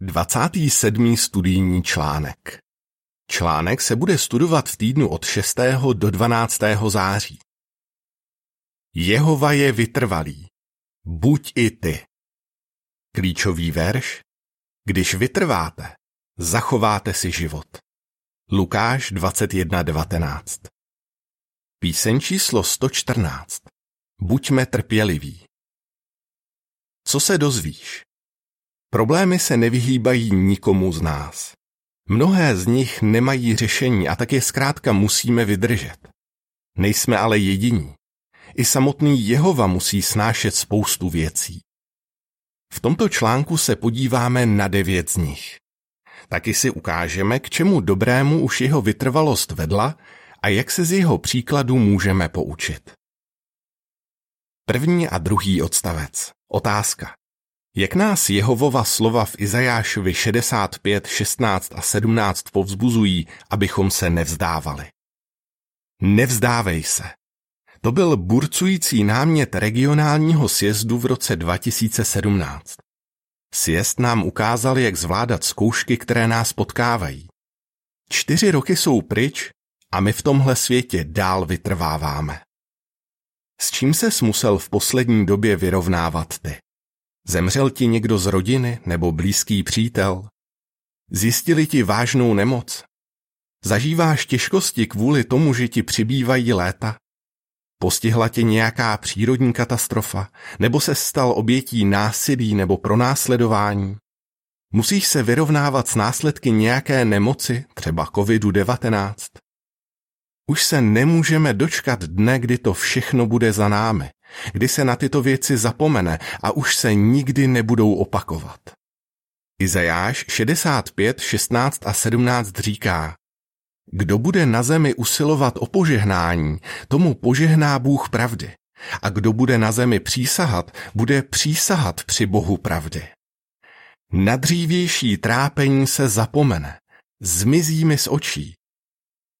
27. studijní článek. Článek se bude studovat v týdnu od 6. do 12. září. Jehova je vytrvalý. Buď i ty. Klíčový verš. Když vytrváte, zachováte si život. Lukáš 21.19 Píseň číslo 114 Buďme trpěliví. Co se dozvíš? Problémy se nevyhýbají nikomu z nás. Mnohé z nich nemají řešení a tak je zkrátka musíme vydržet. Nejsme ale jediní. I samotný Jehova musí snášet spoustu věcí. V tomto článku se podíváme na devět z nich. Taky si ukážeme, k čemu dobrému už jeho vytrvalost vedla a jak se z jeho příkladu můžeme poučit. První a druhý odstavec. Otázka. Jak nás Jehovova slova v Izajášovi 65, 16 a 17 povzbuzují, abychom se nevzdávali. Nevzdávej se. To byl burcující námět regionálního sjezdu v roce 2017. Sjezd nám ukázal, jak zvládat zkoušky, které nás potkávají. Čtyři roky jsou pryč a my v tomhle světě dál vytrváváme. S čím ses musel v poslední době vyrovnávat ty? Zemřel ti někdo z rodiny nebo blízký přítel? Zjistili ti vážnou nemoc? Zažíváš těžkosti kvůli tomu, že ti přibývají léta? Postihla tě nějaká přírodní katastrofa? Nebo se stal obětí násilí nebo pronásledování? Musíš se vyrovnávat s následky nějaké nemoci, třeba COVID-19? Už se nemůžeme dočkat dne, kdy to všechno bude za námi kdy se na tyto věci zapomene a už se nikdy nebudou opakovat. Izajáš 65, 16 a 17 říká, kdo bude na zemi usilovat o požehnání, tomu požehná Bůh pravdy. A kdo bude na zemi přísahat, bude přísahat při Bohu pravdy. Na dřívější trápení se zapomene, zmizí mi z očí,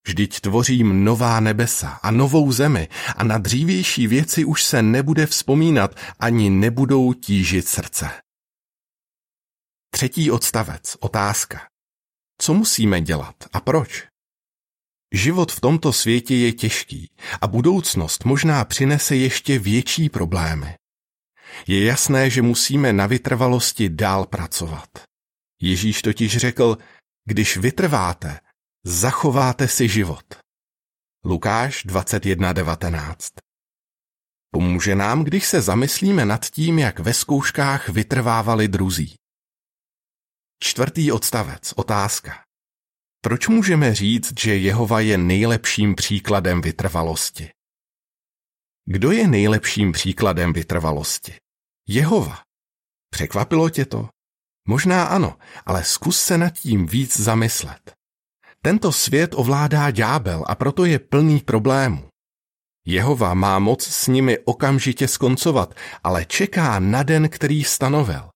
Vždyť tvořím nová nebesa a novou zemi a na dřívější věci už se nebude vzpomínat ani nebudou tížit srdce. Třetí odstavec, otázka. Co musíme dělat a proč? Život v tomto světě je těžký a budoucnost možná přinese ještě větší problémy. Je jasné, že musíme na vytrvalosti dál pracovat. Ježíš totiž řekl, když vytrváte, zachováte si život. Lukáš 21.19 Pomůže nám, když se zamyslíme nad tím, jak ve zkouškách vytrvávali druzí. Čtvrtý odstavec, otázka. Proč můžeme říct, že Jehova je nejlepším příkladem vytrvalosti? Kdo je nejlepším příkladem vytrvalosti? Jehova. Překvapilo tě to? Možná ano, ale zkus se nad tím víc zamyslet. Tento svět ovládá ďábel a proto je plný problémů. Jehova má moc s nimi okamžitě skoncovat, ale čeká na den, který stanovil.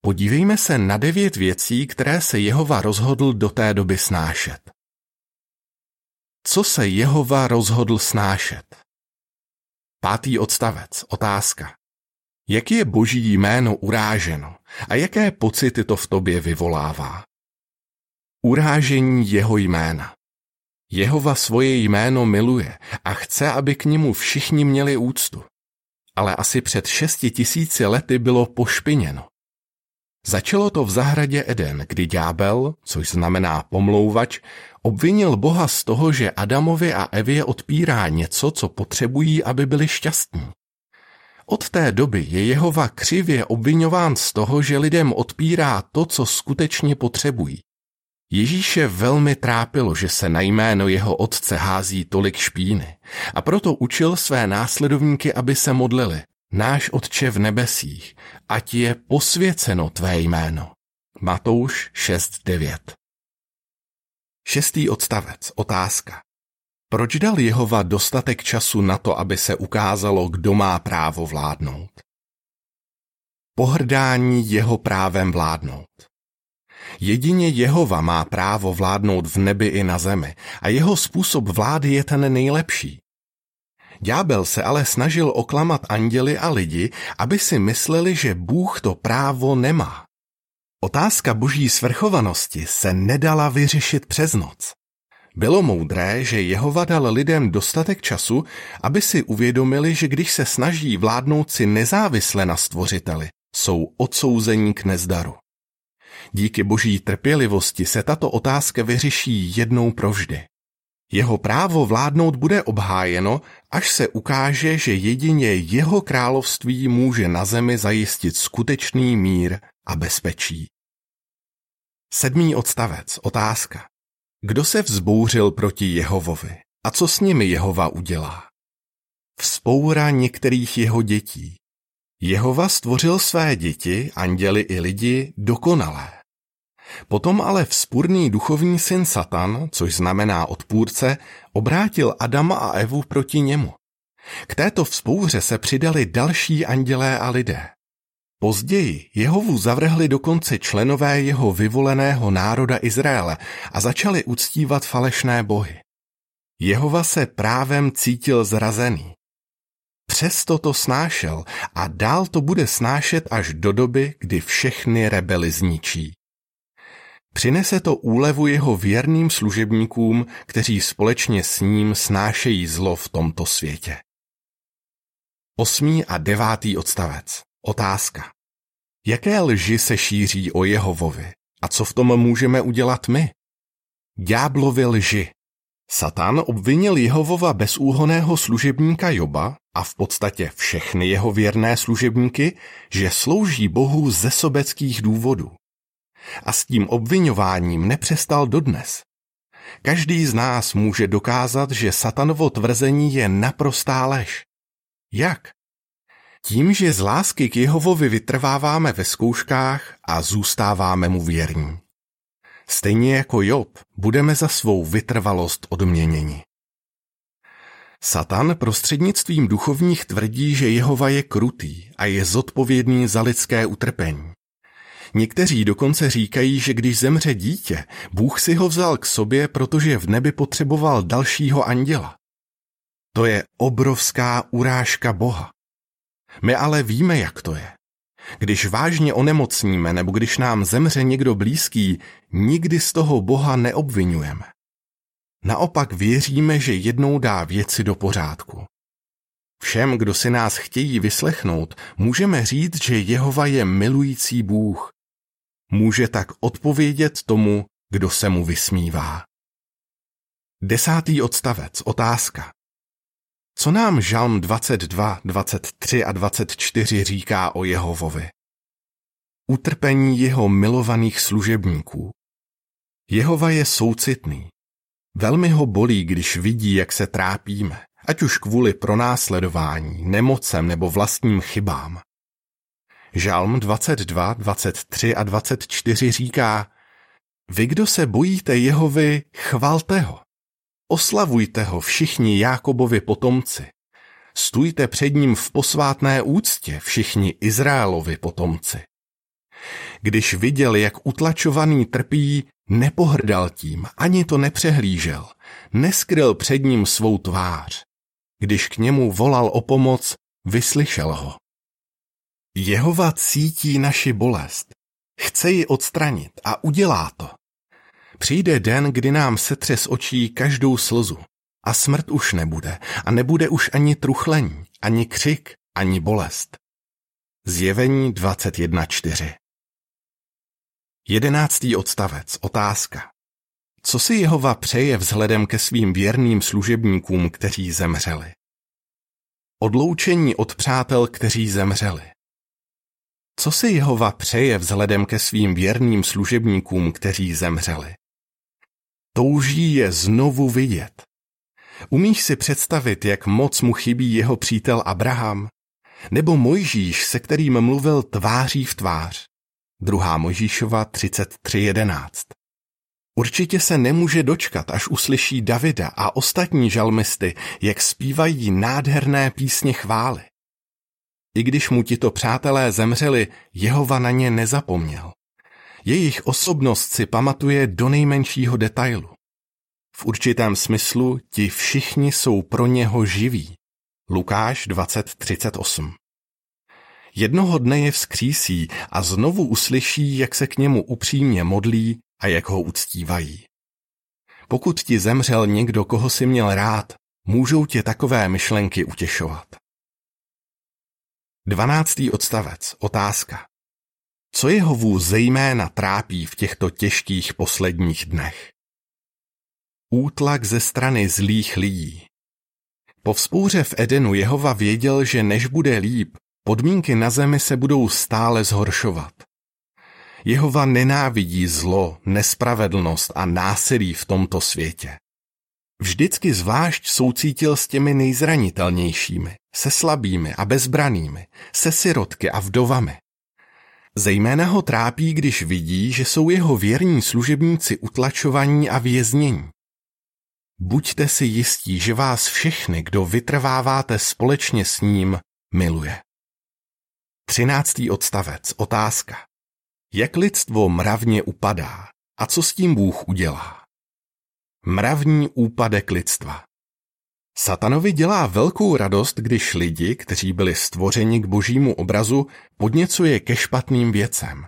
Podívejme se na devět věcí, které se Jehova rozhodl do té doby snášet. Co se Jehova rozhodl snášet? Pátý odstavec, otázka. Jak je boží jméno uráženo a jaké pocity to v tobě vyvolává? Urážení jeho jména. Jehova svoje jméno miluje a chce, aby k němu všichni měli úctu. Ale asi před šesti tisíci lety bylo pošpiněno. Začalo to v zahradě Eden, kdy ďábel, což znamená pomlouvač, obvinil Boha z toho, že Adamovi a Evě odpírá něco, co potřebují, aby byli šťastní. Od té doby je Jehova křivě obvinován z toho, že lidem odpírá to, co skutečně potřebují. Ježíše velmi trápilo, že se na jméno jeho otce hází tolik špíny a proto učil své následovníky, aby se modlili. Náš Otče v nebesích, ať je posvěceno tvé jméno. Matouš 6.9 Šestý odstavec, otázka. Proč dal Jehova dostatek času na to, aby se ukázalo, kdo má právo vládnout? Pohrdání jeho právem vládnout. Jedině Jehova má právo vládnout v nebi i na zemi a jeho způsob vlády je ten nejlepší. Ďábel se ale snažil oklamat anděli a lidi, aby si mysleli, že Bůh to právo nemá. Otázka boží svrchovanosti se nedala vyřešit přes noc. Bylo moudré, že Jehova dal lidem dostatek času, aby si uvědomili, že když se snaží vládnout si nezávisle na stvořiteli, jsou odsouzení k nezdaru. Díky boží trpělivosti se tato otázka vyřeší jednou provždy. Jeho právo vládnout bude obhájeno, až se ukáže, že jedině jeho království může na zemi zajistit skutečný mír a bezpečí. Sedmý odstavec. Otázka. Kdo se vzbouřil proti Jehovovi a co s nimi Jehova udělá? Vzpoura některých jeho dětí. Jehova stvořil své děti, anděli i lidi, dokonalé. Potom ale vzpůrný duchovní syn Satan, což znamená odpůrce, obrátil Adama a Evu proti němu. K této vzpouře se přidali další andělé a lidé. Později Jehovu zavrhli dokonce členové jeho vyvoleného národa Izraele a začali uctívat falešné bohy. Jehova se právem cítil zrazený. Přesto to snášel a dál to bude snášet až do doby, kdy všechny rebely zničí. Přinese to úlevu jeho věrným služebníkům, kteří společně s ním snášejí zlo v tomto světě. Osmý a devátý odstavec. Otázka. Jaké lži se šíří o Jehovovi a co v tom můžeme udělat my? Ďáblovi lži. Satan obvinil Jehovova bezúhoného služebníka Joba a v podstatě všechny jeho věrné služebníky, že slouží Bohu ze sobeckých důvodů. A s tím obvinováním nepřestal dodnes. Každý z nás může dokázat, že satanovo tvrzení je naprostá lež. Jak? Tím, že z lásky k Jehovovi vytrváváme ve zkouškách a zůstáváme mu věrní. Stejně jako Job budeme za svou vytrvalost odměněni. Satan prostřednictvím duchovních tvrdí, že Jehova je krutý a je zodpovědný za lidské utrpení. Někteří dokonce říkají, že když zemře dítě, Bůh si ho vzal k sobě, protože v nebi potřeboval dalšího anděla. To je obrovská urážka Boha. My ale víme, jak to je. Když vážně onemocníme nebo když nám zemře někdo blízký, nikdy z toho Boha neobvinujeme. Naopak věříme, že jednou dá věci do pořádku. Všem, kdo si nás chtějí vyslechnout, můžeme říct, že Jehova je milující Bůh. Může tak odpovědět tomu, kdo se mu vysmívá. Desátý odstavec, otázka. Co nám Žalm 22, 23 a 24 říká o Jehovovi? Utrpení jeho milovaných služebníků. Jehova je soucitný. Velmi ho bolí, když vidí, jak se trápíme, ať už kvůli pronásledování, nemocem nebo vlastním chybám. Žalm 22, 23 a 24 říká, vy, kdo se bojíte Jehovy, chvalte ho. Oslavujte ho všichni Jákobovi potomci. Stůjte před ním v posvátné úctě všichni Izraelovi potomci. Když viděl, jak utlačovaný trpí, nepohrdal tím, ani to nepřehlížel, neskryl před ním svou tvář. Když k němu volal o pomoc, vyslyšel ho. Jehova cítí naši bolest, chce ji odstranit a udělá to. Přijde den, kdy nám setře z očí každou slzu a smrt už nebude a nebude už ani truchlení, ani křik, ani bolest. Zjevení 21.4 Jedenáctý odstavec. Otázka. Co si Jehova přeje vzhledem ke svým věrným služebníkům, kteří zemřeli? Odloučení od přátel, kteří zemřeli. Co si Jehova přeje vzhledem ke svým věrným služebníkům, kteří zemřeli? Touží je znovu vidět. Umíš si představit, jak moc mu chybí jeho přítel Abraham? Nebo Mojžíš, se kterým mluvil tváří v tvář? Druhá Mojžíšova 33.11 Určitě se nemůže dočkat, až uslyší Davida a ostatní žalmisty, jak zpívají nádherné písně chvály. I když mu tito přátelé zemřeli, Jehova na ně nezapomněl. Jejich osobnost si pamatuje do nejmenšího detailu. V určitém smyslu ti všichni jsou pro něho živí. Lukáš 20.38 Jednoho dne je vzkřísí a znovu uslyší, jak se k němu upřímně modlí a jak ho uctívají. Pokud ti zemřel někdo, koho si měl rád, můžou tě takové myšlenky utěšovat. 12. odstavec. Otázka. Co jeho vůz zejména trápí v těchto těžkých posledních dnech? Útlak ze strany zlých lidí. Po vzpouře v Edenu Jehova věděl, že než bude líp, podmínky na zemi se budou stále zhoršovat. Jehova nenávidí zlo, nespravedlnost a násilí v tomto světě. Vždycky zvlášť soucítil s těmi nejzranitelnějšími, se slabými a bezbranými, se sirotky a vdovami. Zejména ho trápí, když vidí, že jsou jeho věrní služebníci utlačovaní a věznění. Buďte si jistí, že vás všechny, kdo vytrváváte společně s ním, miluje. 13. odstavec. Otázka. Jak lidstvo mravně upadá a co s tím Bůh udělá? Mravní úpadek lidstva. Satanovi dělá velkou radost, když lidi, kteří byli stvořeni k božímu obrazu, podněcuje ke špatným věcem.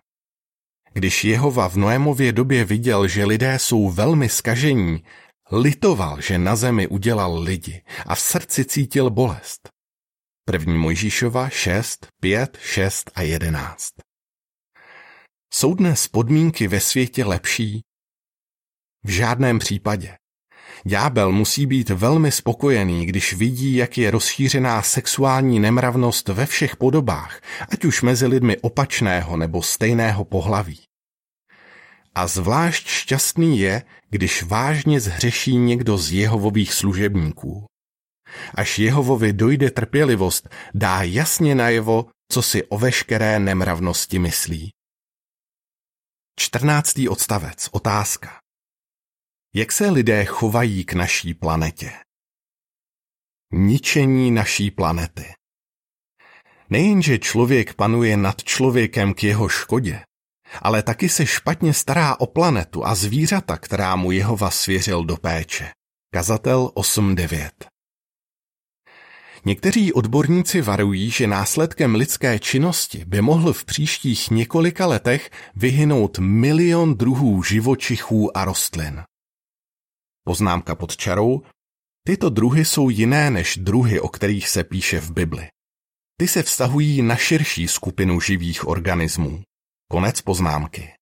Když Jehova v Noémově době viděl, že lidé jsou velmi skažení, litoval, že na zemi udělal lidi a v srdci cítil bolest. První Mojžíšova 6, 5, 6 a 11. Jsou dnes podmínky ve světě lepší? V žádném případě. Ďábel musí být velmi spokojený, když vidí, jak je rozšířená sexuální nemravnost ve všech podobách, ať už mezi lidmi opačného nebo stejného pohlaví. A zvlášť šťastný je, když vážně zhřeší někdo z Jehovových služebníků. Až Jehovovi dojde trpělivost, dá jasně najevo, co si o veškeré nemravnosti myslí. 14. odstavec. Otázka. Jak se lidé chovají k naší planetě? Ničení naší planety. Nejenže člověk panuje nad člověkem k jeho škodě, ale taky se špatně stará o planetu a zvířata, která mu Jehova svěřil do péče. Kazatel 8.9 Někteří odborníci varují, že následkem lidské činnosti by mohl v příštích několika letech vyhynout milion druhů živočichů a rostlin. Poznámka pod čarou. Tyto druhy jsou jiné než druhy, o kterých se píše v Bibli. Ty se vztahují na širší skupinu živých organismů. Konec poznámky.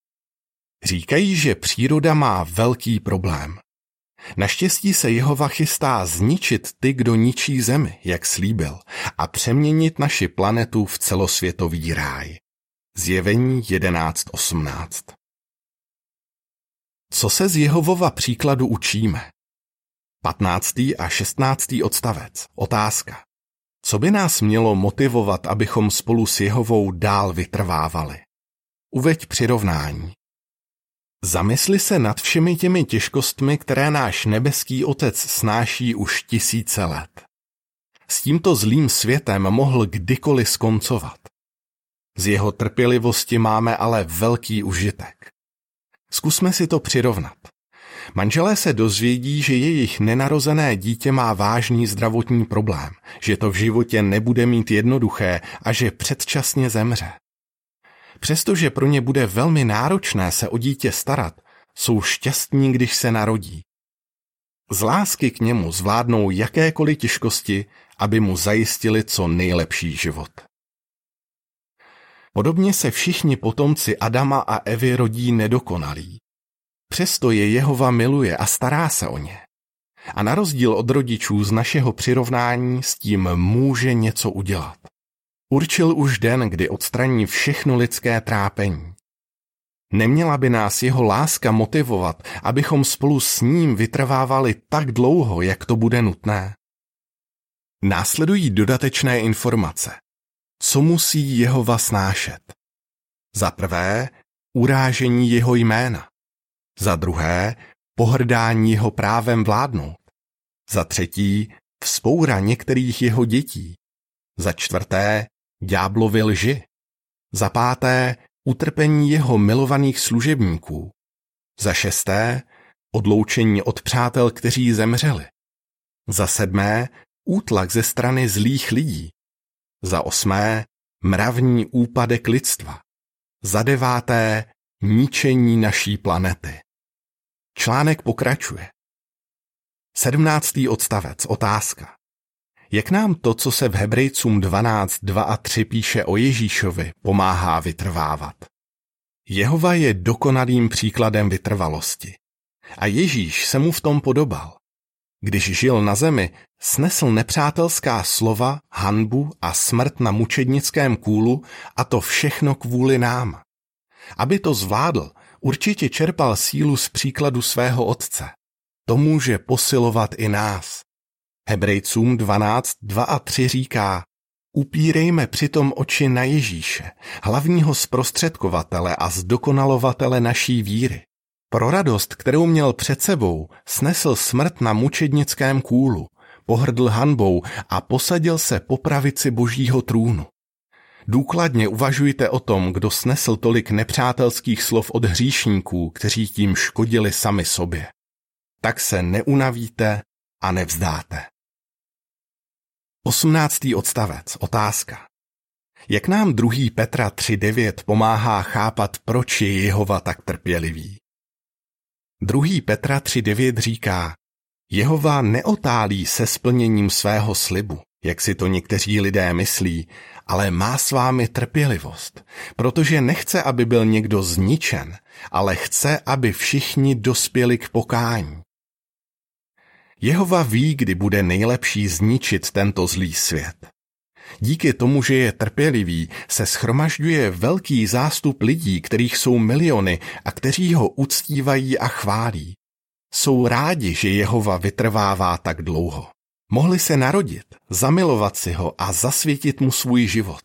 Říkají, že příroda má velký problém. Naštěstí se Jehova chystá zničit ty, kdo ničí zemi, jak slíbil, a přeměnit naši planetu v celosvětový ráj. Zjevení 11.18 Co se z Jehovova příkladu učíme? 15. a 16. odstavec. Otázka. Co by nás mělo motivovat, abychom spolu s Jehovou dál vytrvávali? Uveď přirovnání. Zamysli se nad všemi těmi těžkostmi, které náš nebeský otec snáší už tisíce let. S tímto zlým světem mohl kdykoliv skoncovat. Z jeho trpělivosti máme ale velký užitek. Zkusme si to přirovnat. Manželé se dozvědí, že jejich nenarozené dítě má vážný zdravotní problém, že to v životě nebude mít jednoduché a že předčasně zemře. Přestože pro ně bude velmi náročné se o dítě starat, jsou šťastní, když se narodí. Z lásky k němu zvládnou jakékoliv těžkosti, aby mu zajistili co nejlepší život. Podobně se všichni potomci Adama a Evy rodí nedokonalí. Přesto je Jehova miluje a stará se o ně. A na rozdíl od rodičů z našeho přirovnání s tím může něco udělat. Určil už den, kdy odstraní všechno lidské trápení. Neměla by nás jeho láska motivovat, abychom spolu s ním vytrvávali tak dlouho, jak to bude nutné? Následují dodatečné informace. Co musí Jehova snášet? Za prvé, urážení jeho jména. Za druhé, pohrdání jeho právem vládnout. Za třetí, vzpoura některých jeho dětí. Za čtvrté, ďáblovi lži. Za páté, utrpení jeho milovaných služebníků. Za šesté, odloučení od přátel, kteří zemřeli. Za sedmé, útlak ze strany zlých lidí. Za osmé, mravní úpadek lidstva. Za deváté, ničení naší planety. Článek pokračuje. Sedmnáctý odstavec, otázka. Jak nám to, co se v Hebrejcům 12, 2 a 3 píše o Ježíšovi, pomáhá vytrvávat? Jehova je dokonalým příkladem vytrvalosti. A Ježíš se mu v tom podobal. Když žil na zemi, snesl nepřátelská slova, hanbu a smrt na mučednickém kůlu a to všechno kvůli nám. Aby to zvládl, určitě čerpal sílu z příkladu svého otce. To může posilovat i nás. Hebrejcům 12, 2 a 3 říká, upírejme přitom oči na Ježíše, hlavního zprostředkovatele a zdokonalovatele naší víry. Pro radost, kterou měl před sebou, snesl smrt na mučednickém kůlu, pohrdl hanbou a posadil se po pravici božího trůnu. Důkladně uvažujte o tom, kdo snesl tolik nepřátelských slov od hříšníků, kteří tím škodili sami sobě. Tak se neunavíte a nevzdáte. 18. odstavec. Otázka. Jak nám druhý Petra 3.9 pomáhá chápat, proč je Jehova tak trpělivý? Druhý Petra 3.9 říká, Jehova neotálí se splněním svého slibu, jak si to někteří lidé myslí, ale má s vámi trpělivost, protože nechce, aby byl někdo zničen, ale chce, aby všichni dospěli k pokání. Jehova ví, kdy bude nejlepší zničit tento zlý svět. Díky tomu, že je trpělivý, se schromažďuje velký zástup lidí, kterých jsou miliony a kteří ho uctívají a chválí. Jsou rádi, že Jehova vytrvává tak dlouho. Mohli se narodit, zamilovat si ho a zasvětit mu svůj život.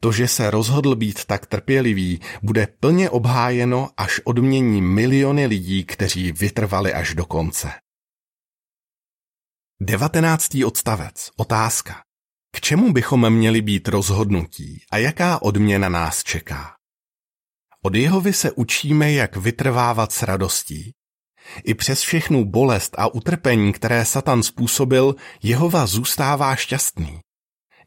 To, že se rozhodl být tak trpělivý, bude plně obhájeno, až odmění miliony lidí, kteří vytrvali až do konce. 19. odstavec. Otázka. K čemu bychom měli být rozhodnutí a jaká odměna nás čeká? Od Jehovy se učíme, jak vytrvávat s radostí. I přes všechnu bolest a utrpení, které Satan způsobil, Jehova zůstává šťastný.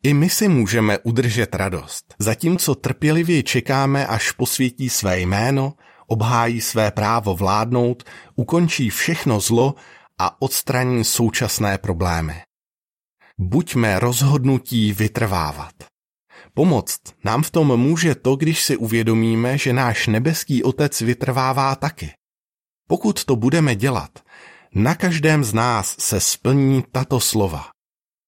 I my si můžeme udržet radost, zatímco trpělivě čekáme, až posvětí své jméno, obhájí své právo vládnout, ukončí všechno zlo a odstraní současné problémy. Buďme rozhodnutí vytrvávat. Pomoct nám v tom může to, když si uvědomíme, že náš nebeský Otec vytrvává taky. Pokud to budeme dělat, na každém z nás se splní tato slova.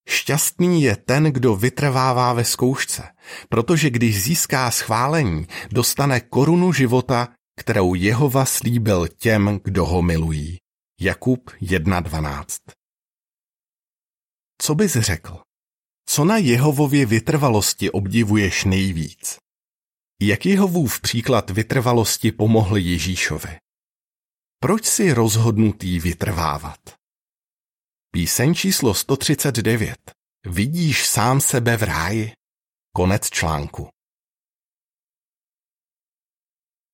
Šťastný je ten, kdo vytrvává ve zkoušce, protože když získá schválení, dostane korunu života, kterou Jehova slíbil těm, kdo ho milují. Jakub 1.12 Co bys řekl? Co na Jehovově vytrvalosti obdivuješ nejvíc? Jak Jehovův příklad vytrvalosti pomohl Ježíšovi? Proč si rozhodnutý vytrvávat? Píseň číslo 139. Vidíš sám sebe v ráji? Konec článku.